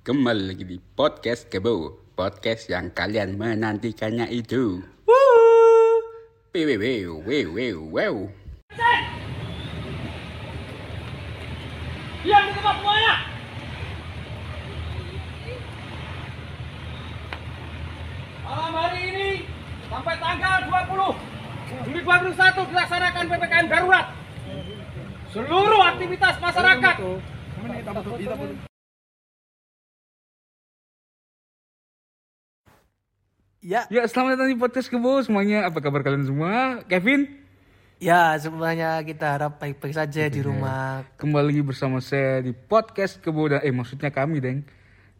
Kembali lagi di podcast Kebo, podcast yang kalian menantikannya itu. Wew, wew, wew, wew, wew. Diam di tempat semuanya. Malam hari ini sampai tanggal 20 Juli 2021 dilaksanakan PPKM darurat. Seluruh aktivitas masyarakat Ya, Ya, selamat datang di podcast Kebo semuanya. Apa kabar kalian semua? Kevin, ya semuanya kita harap baik-baik saja di rumah. kembali lagi bersama saya di podcast Kebo dan eh maksudnya kami, Deng.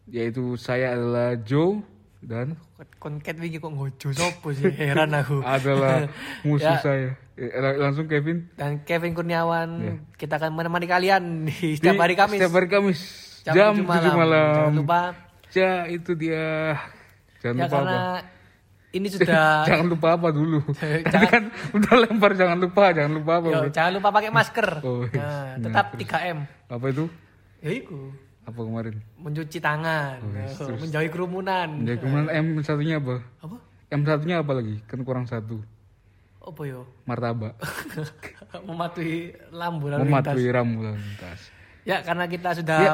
Yaitu saya adalah Joe dan Konket wingi kok ngojo sopo sih? Heran aku. adalah musuh Ya. saya. Eh, lang- langsung Kevin. Dan Kevin Kurniawan, Ya. kita akan menemani kalian di setiap Di- hari Kamis. Setiap hari Kamis jam, 7 malam. Jangan lupa. Ya, itu dia. Jangan Ya lupa karena apa? ini sudah jangan lupa apa dulu. Tadi Jangan- kan udah lempar jangan lupa, jangan lupa apa. Yo, bro? jangan lupa pakai masker. Oh, iya. Nah, tetap 3M. Apa itu? Ya iku. Apa kemarin? Mencuci tangan, yes, Oh, terus. menjauhi kerumunan. Ya, kemudian M satunya apa? Apa? M satunya apa lagi? Kan kurang satu. Apa yo? Martabak. Mematuhi lampu lalu lintas. Mematuhi rambu lalu lintas. Ya karena kita sudah Ya.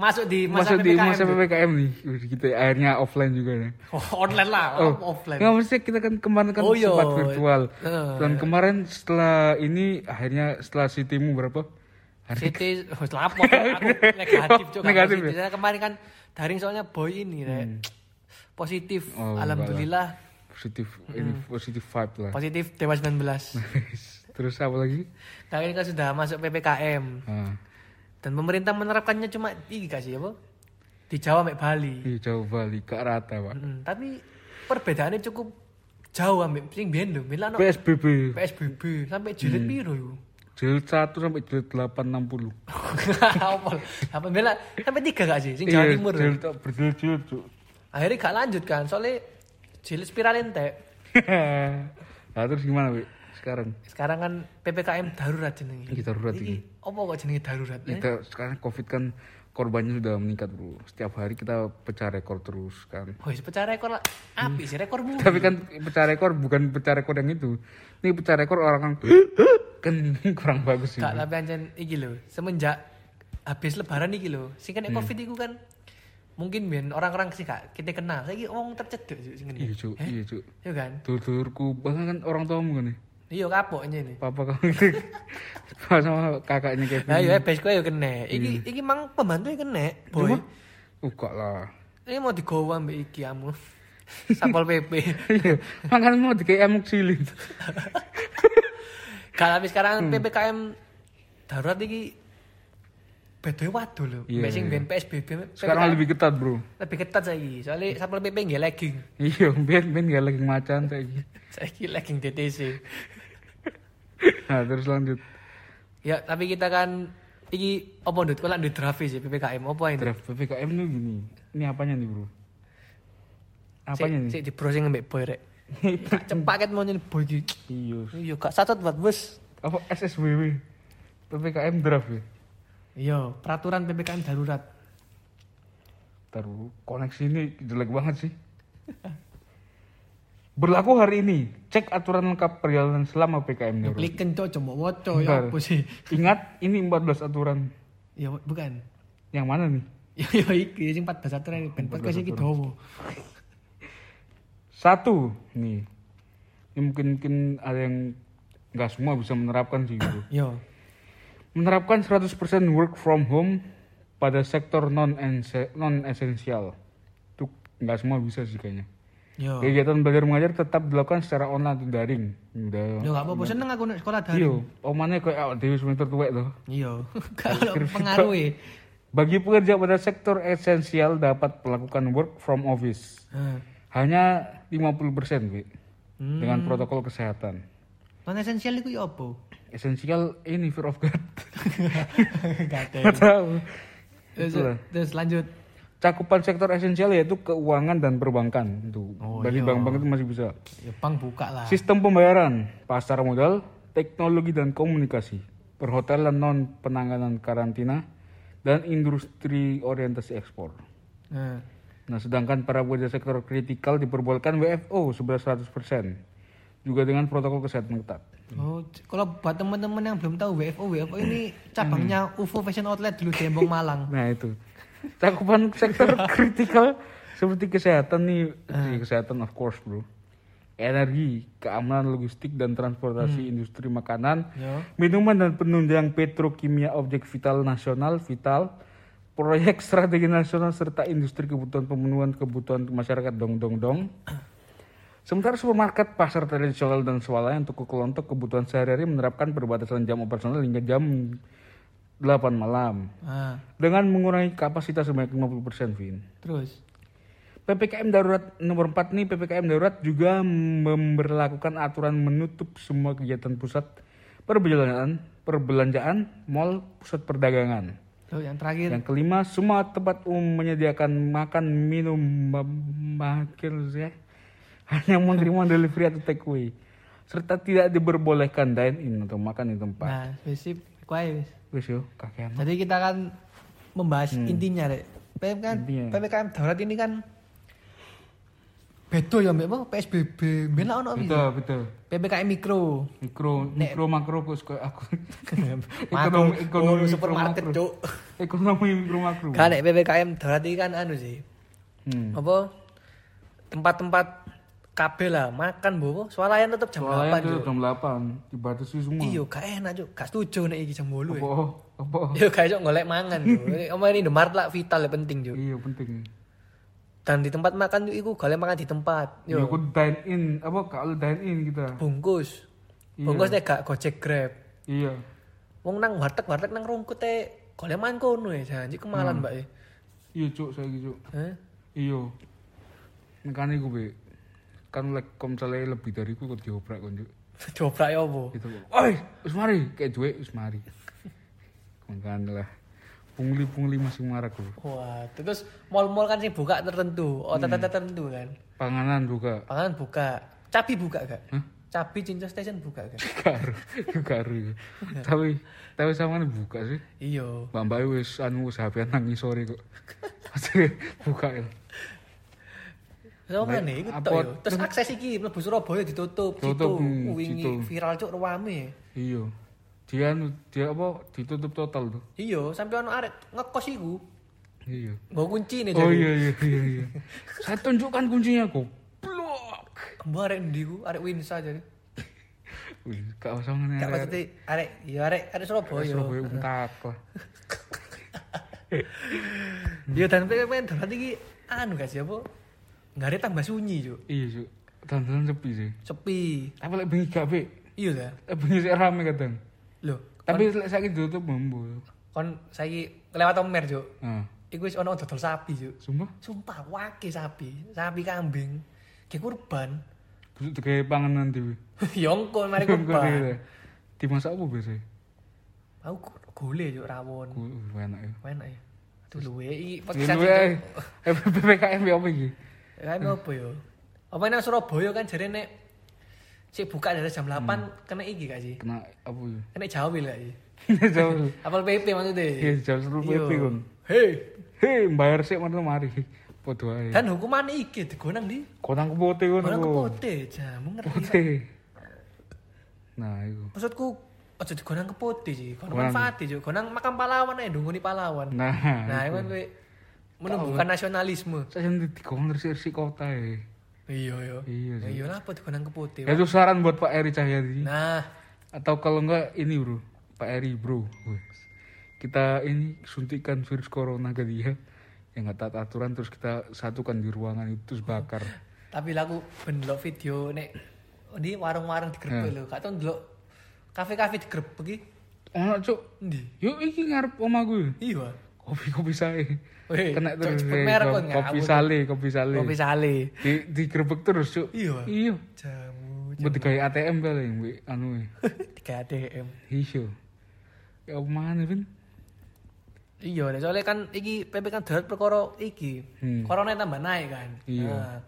Masuk di masa Masuk di PPKM. masa tuh. PPKM nih. Wih, Kita akhirnya offline juga ya. Oh, online lah, Oh, offline. Nggak, maksudnya kita kan kemarin kan Oh, iya. sempat virtual. Eh. Dan kemarin setelah ini akhirnya setelah city-mu berapa? Hari City, oh, lapor aku negatif cok. Negatif ya? Kemarin kan daring soalnya boy ini Rek. Positif. Oh, Alhamdulillah positif ini positif vibe lah. positif Dewa 19. Terus apa lagi? Kali ini kan sudah masuk PPKM Ah, dan pemerintah menerapkannya cuma ini kasih apa? Di Jawa sampai Bali. iya jauh Bali ke rata, Pak. Mm, tapi perbedaannya cukup jauh ambek sing biyen lho. Mila no PSBB. PSBB sampai jilid piro yo? Jilid 1 sampai jilid 860. apa apa bela sampai tiga gak sih sing Jawa Iya, Timur jilid berjilid-jilid, Cuk. akhirnya gak lanjut kan soalnya jilid spiral entek nah, terus gimana, Wi? Sekarang sekarang kan ppkm darurat jenenge Iki darurat Iki apa kok jenenge darurat eh? kita sekarang covid kan korbannya sudah meningkat bro setiap hari kita pecah rekor terus kan Wih, pecah rekor lah. Api sih rekormu. tapi kan pecah rekor bukan pecah rekor yang itu ini pecah rekor orang kan kan kurang bagus sih tapi anjen iki lho, semenjak habis lebaran iki lho, sing kena Hmm. covid iku kan mungkin ben orang-orang sih gak kita kenal. Saiki wong tercedek sih iya cuk Eh, iya cuk Iya kan? dulurku bahkan kan orang tuamu kan nih Iya kapok ini. papa kamu gitu Papa sama kakaknya Kevin Nah, iya besok ya kena. Iki iki mang pembantu kena, boy. Buka lah Ini mau digowo ambek iki kamu. Sapol PP. iya makan mau di emuk silin Kalau tapi sekarang Hmm. PPKM darurat iki bedoe waduh lho. Iya, Mbek sing iya. ben PSBB sekarang lebih ketat bro lebih ketat saiki. Soalnya Sapol PP nggih legging. iya ben ben gak lagi macan kayak Saiki legging DTC. Nah terus lanjut Ya, tapi kita kan iki apa ndut kok lak ndut draft sih PPKM apa ini? draft ppkm itu gini ini apanya nih bro apanya nih Sik di browsing ambek boy rek. Cepaket mau nyene boy iki. iya Iya, gak satut buat bus. apa SSWW ppkm draft ya Iya, peraturan PPKM darurat. taruh koneksi ini jelek banget sih berlaku hari ini. Cek aturan lengkap perjalanan selama ppkm darurat Klik kencok coba woco ya apa sih? ingat ini 14 aturan. Ya bukan. yang mana nih? Ya ya iki sing 14 aturan ben podcast iki dawa. satu nih. Ini mungkin mungkin ada yang nggak semua bisa menerapkan sih gitu. Yo. menerapkan 100% work from home pada sektor non non esensial itu nggak semua bisa sih kayaknya Yo. kegiatan belajar mengajar tetap dilakukan secara online atau daring udah Yo gak apa-apa seneng aku nek sekolah daring. iyo omannya kayak awak dewi semester tua tuh Iya. Kalau pengaruh bagi pekerja pada sektor esensial dapat melakukan work from office Heeh. hanya 50% Wi, Hmm. dengan protokol kesehatan Non esensial iku ya apa? esensial ini fear of God Gak tahu terus lanjut. Cakupan sektor esensial yaitu keuangan dan perbankan itu Oh, bagi iya. bank-bank itu masih bisa Ya bang buka lah. sistem pembayaran pasar modal teknologi dan komunikasi perhotelan non penanganan karantina dan industri orientasi ekspor. Nah, Nah, sedangkan para pekerja sektor kritikal diperbolehkan WFO sebelas 100%. Juga dengan protokol kesehatan ketat. Oh, kalau buat teman-teman yang belum tahu WFO, WFO ini cabangnya UFO Fashion Outlet dulu di Embong Malang. Nah, itu. Cakupan sektor kritikal seperti kesehatan nih, Di kesehatan of course, Bro. Energi, keamanan logistik dan transportasi industri makanan, Ya. minuman dan penunjang petrokimia objek vital nasional, vital, proyek strategi nasional serta industri kebutuhan pemenuhan kebutuhan masyarakat dong dong dong. Sementara supermarket, pasar tradisional dan swalayan untuk kelontok kebutuhan sehari-hari menerapkan perbatasan jam operasional hingga jam 8 malam Nah, dengan mengurangi kapasitas sebanyak 50% Vin. terus. PPKM darurat nomor 4 nih PPKM darurat juga memberlakukan aturan menutup semua kegiatan pusat perbelanjaan, perbelanjaan, mal, pusat perdagangan. Tuh, yang terakhir. Yang kelima, semua tempat umum menyediakan makan, minum, makan ya, hanya menerima delivery atau take away. Serta tidak diperbolehkan dine in atau makan di tempat. Nah, spesifik kuai wis. Yo, kakean. Jadi kita akan membahas intinya, Rek. PPKM, Intinya. PPKM darurat ini kan beda ya mbak PSBB bela ono Betul, betul. PPKM mikro. Mikro, mikro makro kok aku. Ekonomi, ekonomi oh, supermarket, makro. Cuk. Ekonomi mikro makro. Kan nek PPKM darurat ini kan anu sih. Hmm. Apa tempat-tempat kabel lah makan bu swalayan tetep jam Soalnya 8 itu Cuk. jam 8 dibatasi semua. Iya, gak enak cuk. Gak setuju nek iki jam 8 Apa? ya. Apa? Iya, gak iso golek mangan. Oma ini Indomaret lah vital ya penting cuk. Iya penting. Dan di tempat makan iku golek makan di tempat. Ya Yo, aku dine in, apa kalau dine in kita. bungkus. Iya. Bungkus nek gak Gojek Grab. Iya. Wong nang warteg-warteg nang rungkut e golek mangan kono ya janji kemalan Hmm. mbak e. Iya cuk saya gitu. Hah? Iya. Makanya gue be. Kan lek kom misalnya lebih dari gue kok diobrak kan cuk. Dobrak ya apa? Gitu. Oi, wis mari kayak duwe wis mari. Makanya lah. Pungli-pungli masih marah gue. Wah, terus mall-mall kan sih buka tertentu, oh Hmm. tertentu kan. Panganan juga. Pangan buka. Cabi buka gak? Hah? Cabi Cinca Station buka gak? Karu, karu. Tapi tapi sama nih buka sih. Iya. Mbak Mbak wis anu HP nangis sore kok. Pasti buka ya. So mana iku tok yo. Terus akses iki mlebu Surabaya ditutup, Tutup, situ. hmm, Wingi viral cuk ruame. Iya. Dia anu dia apa ditutup total tuh. Iya, sampai ono arek ngekos iku. Iya. Nggo kunci nih Oh iya iya iya iya. Saya tunjukkan kuncinya kok. Blok. Mbak arek ndi ku? Arek Winsa jadi. Wih, gak usah ngene. Gak maksudnya arek ya arek arek Surabaya. Surabaya untak lah. Iya dan pengen darat iki anu gak sih apa? Nggak ada tambah sunyi cuk. Iya, Cuk. Dandanan sepi sih. Sepi. Tapi lek bengi gak be. Iya ta? Lek bengi sik rame kadang. Loh, Tapi lek saiki ditutup mambu. kon saiki lewat Omer cuk. Nah, Iku wis ono dodol sapi cuk. sumpah Sumpah wake sapi, sapi kambing. Kayak kurban. busuk digawe panganan dhewe. Yongko mari Kok kurban. Dimasak apa biasanya? Aku gole cuk rawon. Enak ya. Enak ya. Aduh luwe iki podcast eh PPKM ya apa iki? Ya apa yo? Apa nang Surabaya kan jare nek sik buka dari jam 8 kena iki gak sih? Kena apa ya? Kena jawil gak sih? Jauh. Apal PP maksudnya. Iya, jauh seru Iya. PP kon. Hei, Hei, bayar sik mana mari. Podo ae. dan hukuman iki digonang di Konang kepote ngono. Gonang kepote, jamu ngerti. Pote. Nah, iku. Maksudku aja digonang kepote sih, gonang Gonang. manfaat sih, gonang makam pahlawan ae ndungoni pahlawan. Nah, Nah, itu kan kowe menumbuhkan nasionalisme. saya sendiri digongan resik kota ya. Iya, iya. Iya Ya sih. iya apa digonang kepote. Ya itu saran buat Pak Eri Cahyadi. Nah, Atau kalau enggak ini bro, Pak Eri bro. Kita ini suntikan virus corona ke dia. Yang nggak taat aturan terus kita satukan di ruangan itu terus bakar. tapi lagu ben ndelok video nek di warung-warung digerebek Hmm. lho, gak tau ndelok kafe-kafe digerebek iki. Oh cuk, yuk iki ngarep oma gue. Iya. Kopi-kopi saya. Weh, Kena terus. cepet eh, merek ko- kon, kopi ngawur. sale, kopi sale. Kopi sale. Di digerebek terus cuk. Iya. Iya. Jamu. Buat digawe ATM kali mbek anu e. Tiga ATM. Iya. Ya mana Vin? Iya, soalnya kan iki PPKM darurat perkara iki. Hmm. Corona tambah naik kan. Iya. Nah,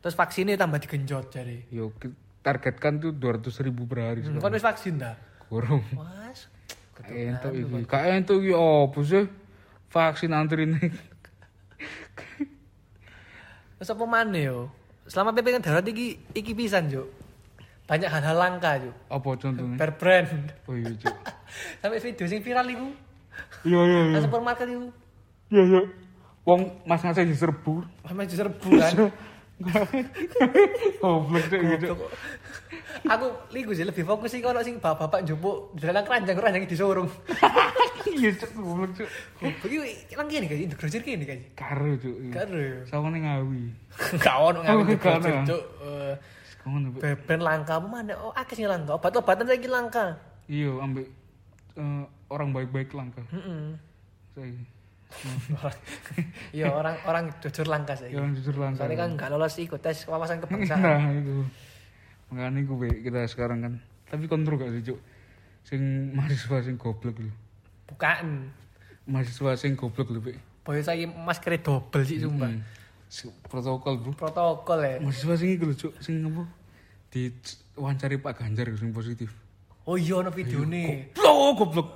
terus vaksinnya tambah digenjot jadi. Yo targetkan tuh 200 ribu per hari. Hmm, kan vaksin dah. Kurang. Mas. Entuk iki. Kayak entuk iki opo sih? Vaksin antrine. Terus apa mana yo? Selama PPKM darurat iki iki pisan, Juk. Banyak hal-hal langka, Juk. Apa contohnya? Per brand. Oh iya. Sampai video sing viral iku. Iya iya iya. Nang supermarket iku. Iya iya. Wong mas ngasih diserbu. Sampai justru bulan. Goblok Cuk gitu. Aku liku sih lebih fokus sih kalau sing bapak-bapak njupuk dalam keranjang keranjang disorong. Iya Cuk, goblok Cuk. Iki lang kene guys, integrasi kene. Karo Cuk. Karo. Sawane ngawi. Gak ono Oh, ngawi integrasi, Cuk. Eh, Pak. Beben langka apa mana? Oh, akeh sing langka. Obat-obatan saiki langka. Iya, ambek eh, orang baik-baik langka. Heeh. Saya. Iya, orang orang jujur langka saiki. Yang jujur langka. Soalnya kan gak lolos ikut tes wawasan kebangsaan. Nah, itu. Makanya gue kita sekarang kan. Tapi kontrol gak sih, Cuk? Sing mahasiswa sing goblok lho. Bukan. Mahasiswa sing goblok lho, Be. Boyo saiki masker double sih sumpah. Hmm. Si- Protokol, Bro. Protokol ya. Mahasiswa sing lho, Cuk, sing apa? Di wawancari Pak Ganjar sing positif. Oh iya ono videone. Goblok, goblok. Goblok.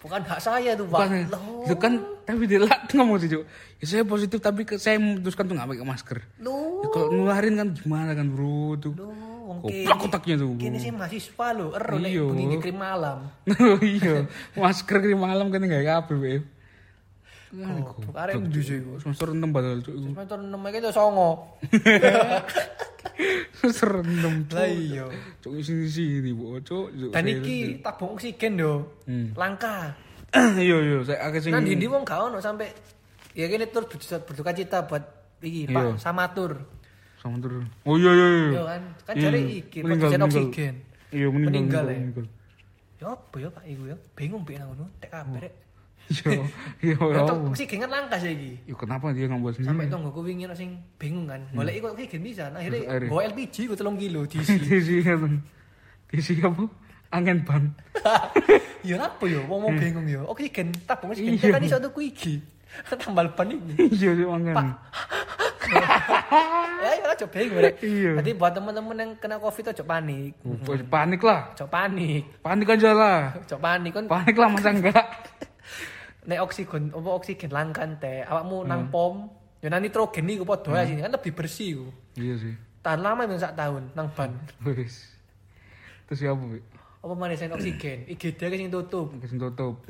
Bukan hak saya tuh, Pak. Bukan, Loh. itu kan tapi dia ngomong sih. Ya saya positif tapi ke, saya memutuskan tuh gak pakai masker. Loh. Ya, kalau nularin kan gimana kan, Bro? Tuh. Loh, wong Goblok kene- otaknya tuh. Kene sih mahasiswa lho, ero nek Iya. bengi krim malam. Iya, masker krim malam kan enggak kabeh, Be. Goblok, arek ndi sih iku? Semester 6 padahal, Cuk. Semester 6 iki to songo. Semester 6. Lah iya. Cuk sini sini, Bu. Cuk. Dan iki tabung oksigen yo. Langka. Iya, iya, saya akeh sing Nah, di wong gak ono sampai ya kene tur berduka, cita buat iki. Pak Samatur. sama terus. Oh iya iya iya. Yo kan, kan jare iki produsen meninggal. oksigen. Iya, meninggal. Meninggal. Ya apa ya Pak iku ya? Bingung piye nang ngono, tek kabeh Allah. oksigen kan langka saiki. Ya kenapa dia nggak buat Sampai sendiri? tonggoku wingi sing bingung kan. Golek iku oksigen bisa. Akhirnya Terus akhirnya? bawa LPG ku 3 kilo diisi. Diisi kan. Diisi apa? Angin ban. Ya apa ya, wong mau bingung ya. Oksigen tabung oksigen Iya. kan iso tuku iki. Tambal ban iki. Iya sih angin. Ya ya aja bingung. Iya. Jadi buat teman-teman yang kena Covid aja panik. Oh, Panik lah. Aja panik. Panik aja lah. Aja panik kan Panik lah masa enggak? Nek oksigen apa oksigen langkan teh awakmu Hmm. nang pom ya nang nitrogen iku padha ae sini kan lebih bersih iku. Iya sih. Tahan lama itu sak tahun nang ban. Wis. Terus siapa, Bi? Apa mana sen oksigen? IGD ke sing tutup. Kasih tutup.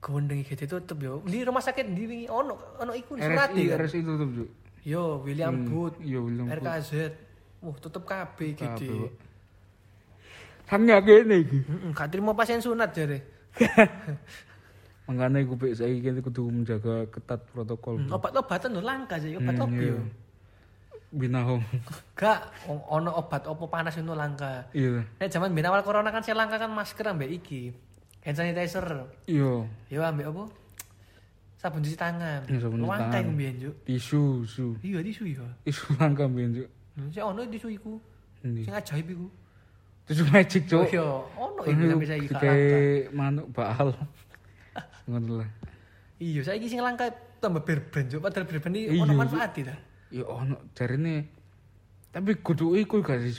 Gondeng IGD tutup yo. Di rumah sakit di wingi ono ono iku surat RSI, kan. RSI tutup, Juk. Yo William Hmm, Booth. iya, William. RKZ. Wah, tutup kabeh IGD. Kan nggak gini iki. Gak terima pasien sunat jare. Makanya gue saya kini kudu menjaga ketat protokol. Hmm, Obat-obatan lho langka sih, obat Hmm, opo iya. Binahong. Gak ono obat opo panas itu langka. Iya. Nek zaman ben awal corona kan saya langka kan masker ambek iki. Hand sanitizer. Iya. Yo ambek apa? Sabun cuci tangan. Iya, sabun cuci Langka tangan. iku mbiyen, Juk. Tisu, tisu. Iya tisu ya. Tisu langka ben, Juk. Hmm, Sik ono tisu iku. Sing ajaib iku. Tisu magic, Oh Cuk. iya, ono iku sampe saiki langka. Kayak manuk bakal. Ngono lah. Iya, saiki sing langka tambah berben, Juk. Padahal iki Iya, ono manfaat ta. Ya ono jarine. Tapi kudu iku gak sih.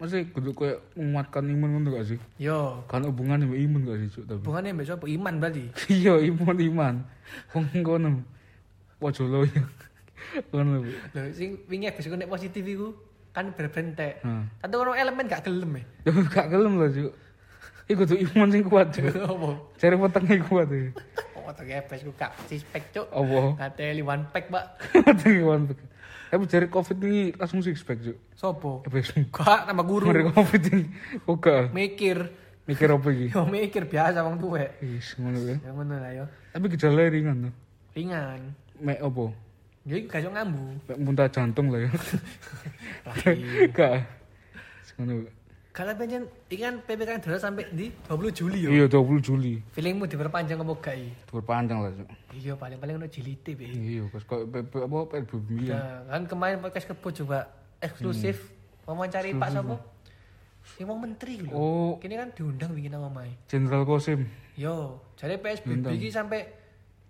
Maksudnya kudu kayak menguatkan imun ngono gak sih? Yo, Kan hubungannya sama imun gak sih, Cuk? Tapi. hubungannya mbek sapa? Iman berarti. Iya, imun iman. Wong ngono. Wajolo ya. Bu. Lho, sing wingi besok nek positif iku kan berben tek. Nah. Tapi ono elemen gak gelem. Ya gak gelem lah, Cuk. Iku tuh imun sing kuat, Cuk. Apa? Cari wetenge kuat ya. Oh, tak gepes ku gak sispek, Cuk. Apa? Ngateli one pack, Pak. Wetenge kuat. Tapi dari covid ini langsung six pack, Cuk. Sopo? Habis Gak nama guru. dari covid ini. Oke. Mikir. Mikir apa iki? Yo mikir biasa wong tuwek. Wis ngono ya. Ya ngono lah yo. Tapi gejala ringan tuh. Ringan. Mek apa? Ya iku gak ngambu. Mek muntah jantung lah ya. Gak. Ngono. Kalau penjen ikan PPKM darurat sampai di 20 Juli yo. Iya 20 Juli. Feelingmu diperpanjang apa gak i? Berpanjang lah. Iya paling-paling ono jilite be. Iya, pas kok PP apa PBB ya. Nah, kan kemarin podcast kebo coba eksklusif wawancari Pak Sopo. Sing wong menteri lho. Oh. Kini kan diundang bikin nama Mai. Jenderal Kosim. Yo, jadi PSBB ini sampai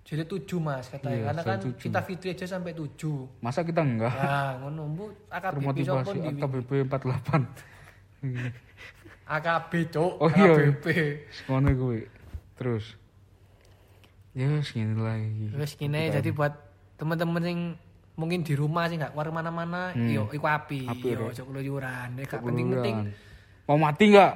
jilid 7 Mas katanya. Iya, Karena kan jilid tujuh. kita fitri aja sampai 7. Masa kita enggak? Nah, ngono Bu, AKBP sopo di AKBP 48. Iya. AKB cuk, Oh, iya. AKBP. Ngono kuwi. Terus. Ya wis ngene iki. Wis kene jadi buat teman-teman yang mungkin di rumah sih nggak keluar mana-mana, yo iku api, Hmm. Api, yo ojo keluyuran, ya gak penting-penting. Mau mati nggak?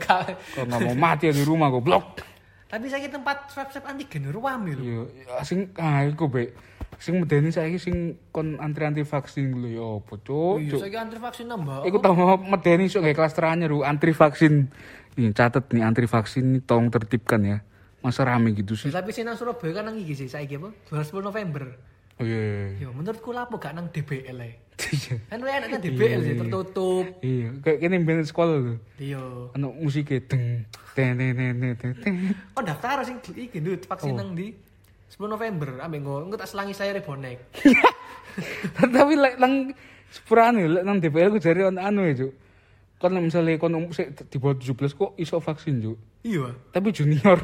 Gak- Kalau nggak mau mati ya di rumah goblok. Tapi saya tempat swab swab antigen ruame lho. Iya, ya, sing ah iku be. Sing medeni saiki sing kon antri-antri vaksin lho ya apa, Cuk? Iya, Cuk. saya antri vaksin nambah. Iku tau mau medeni sok gawe kelas teranyar lu antri vaksin. Ini catet nih antri vaksin ini tolong tertibkan ya. Masa rame gitu sih. Tapi sih nang Surabaya kan nang iki sih saiki apa? 20 November. Oh iya. iya, Yo menurutku lapo gak nang DBL ae. Iya. Kan enak nang DBL sih tertutup. Iya, kayak kene ben sekolah lho. Iya. Ana musiknya deng ten ten ten ten. Kok daftar sing iki ndut vaksin Oh. nang di 10 November ambek engko engko tak selangi saya rebonek. Tapi lek nang sepurane lek nang DPL ku jare ono anu ya, Cuk. Kon misale kon sik di bawah 17 kok iso vaksin, Cuk. Iya. Tapi junior.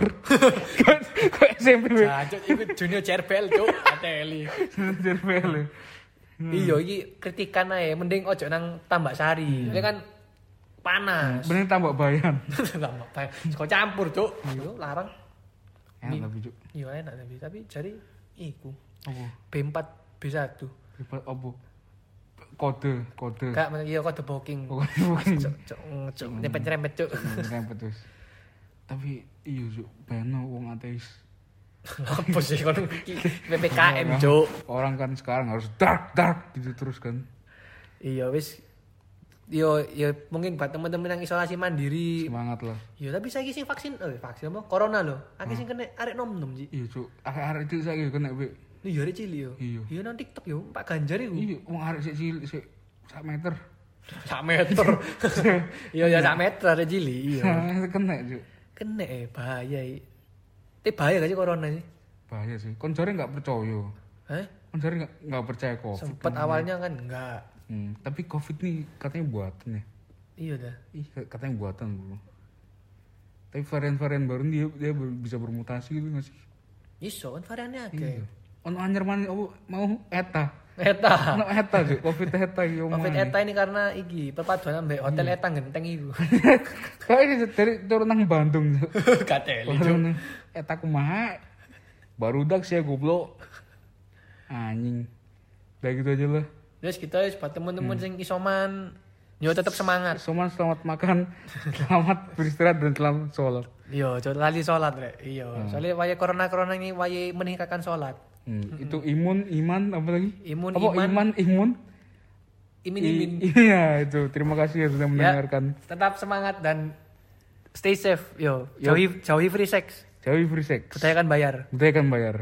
kok SMP. Jancuk iku junior CRBL cuk, ateli. DPL. ya. Iya iki kritikan ae mending ojo nang Tambak Sari. Ini kan panas. Bener tambah bayan. Tambak bae. Kok campur cuk. Iya larang. Enak tapi, Cuk. Iya enak tapi tapi jari iku Apa? B4 B1. Ribet apa? Kode, kode. Gak iya kode booking. Kode booking. Cuk cuk cuk nyempet-nyempet cuk. Rempet terus. Tapi iya, Cuk, beno wong ateis. Apa sih iki PPKM cuk. Orang kan sekarang harus dark dark gitu terus kan. Iya wis Yo, yo mungkin buat teman-teman yang isolasi mandiri. Semangat lah. Yo, tapi saya sing vaksin, eh vaksin apa? Corona loh. Akeh sing kena arek nom-nom sih. Iya, Cuk. Arek-arek itu saiki kena be. Iya, arek cilik yo. Iya. Iya nang TikTok yo, Pak Ganjar iku. Iya, wong arek sik cilik sik sak meter. Sak meter. Iya, ya sak meter arek cilik. Iya. Kena, Cuk. Kena eh bahaya. Tapi bahaya gak sih corona sih? Bahaya sih. Kon jare enggak percaya. Hah? Kon jare enggak enggak percaya kok. Sempet awalnya kan enggak. Hmm, tapi Covid nih katanya buatan ya. Iya dah. Ih, katanya buatan bro. Tapi varian-varian baru dia dia bisa bermutasi gitu nggak sih? Iso kan variannya akeh. Iya. Ono anyar mana oh, mau eta. Eta. Ono eta sih, Covid eta yo. Covid eta ini karena iki perpaduan ambek hotel eta genteng iku. Kayak ini dari turun nang Bandung. Kateli. Eta kumaha? Baru dak sih goblok. Anjing. Udah gitu aja lah. Terus kita wis buat temen-temen sing isoman yo tetap semangat. Soman selamat makan, selamat beristirahat dan selamat sholat. Iya, jangan lali sholat rek. Iya, soalnya waya corona corona ini waya meningkatkan sholat. Hmm, Itu imun, iman, apa lagi? Imun, apa, iman. iman, imun. Imin I- imin. Iya itu. Terima kasih ya sudah mendengarkan. Tetap semangat dan stay safe. Yo, Yo. jauhi jauhi free sex. Jauhi free sex. Budaya kan bayar. Budaya kan bayar.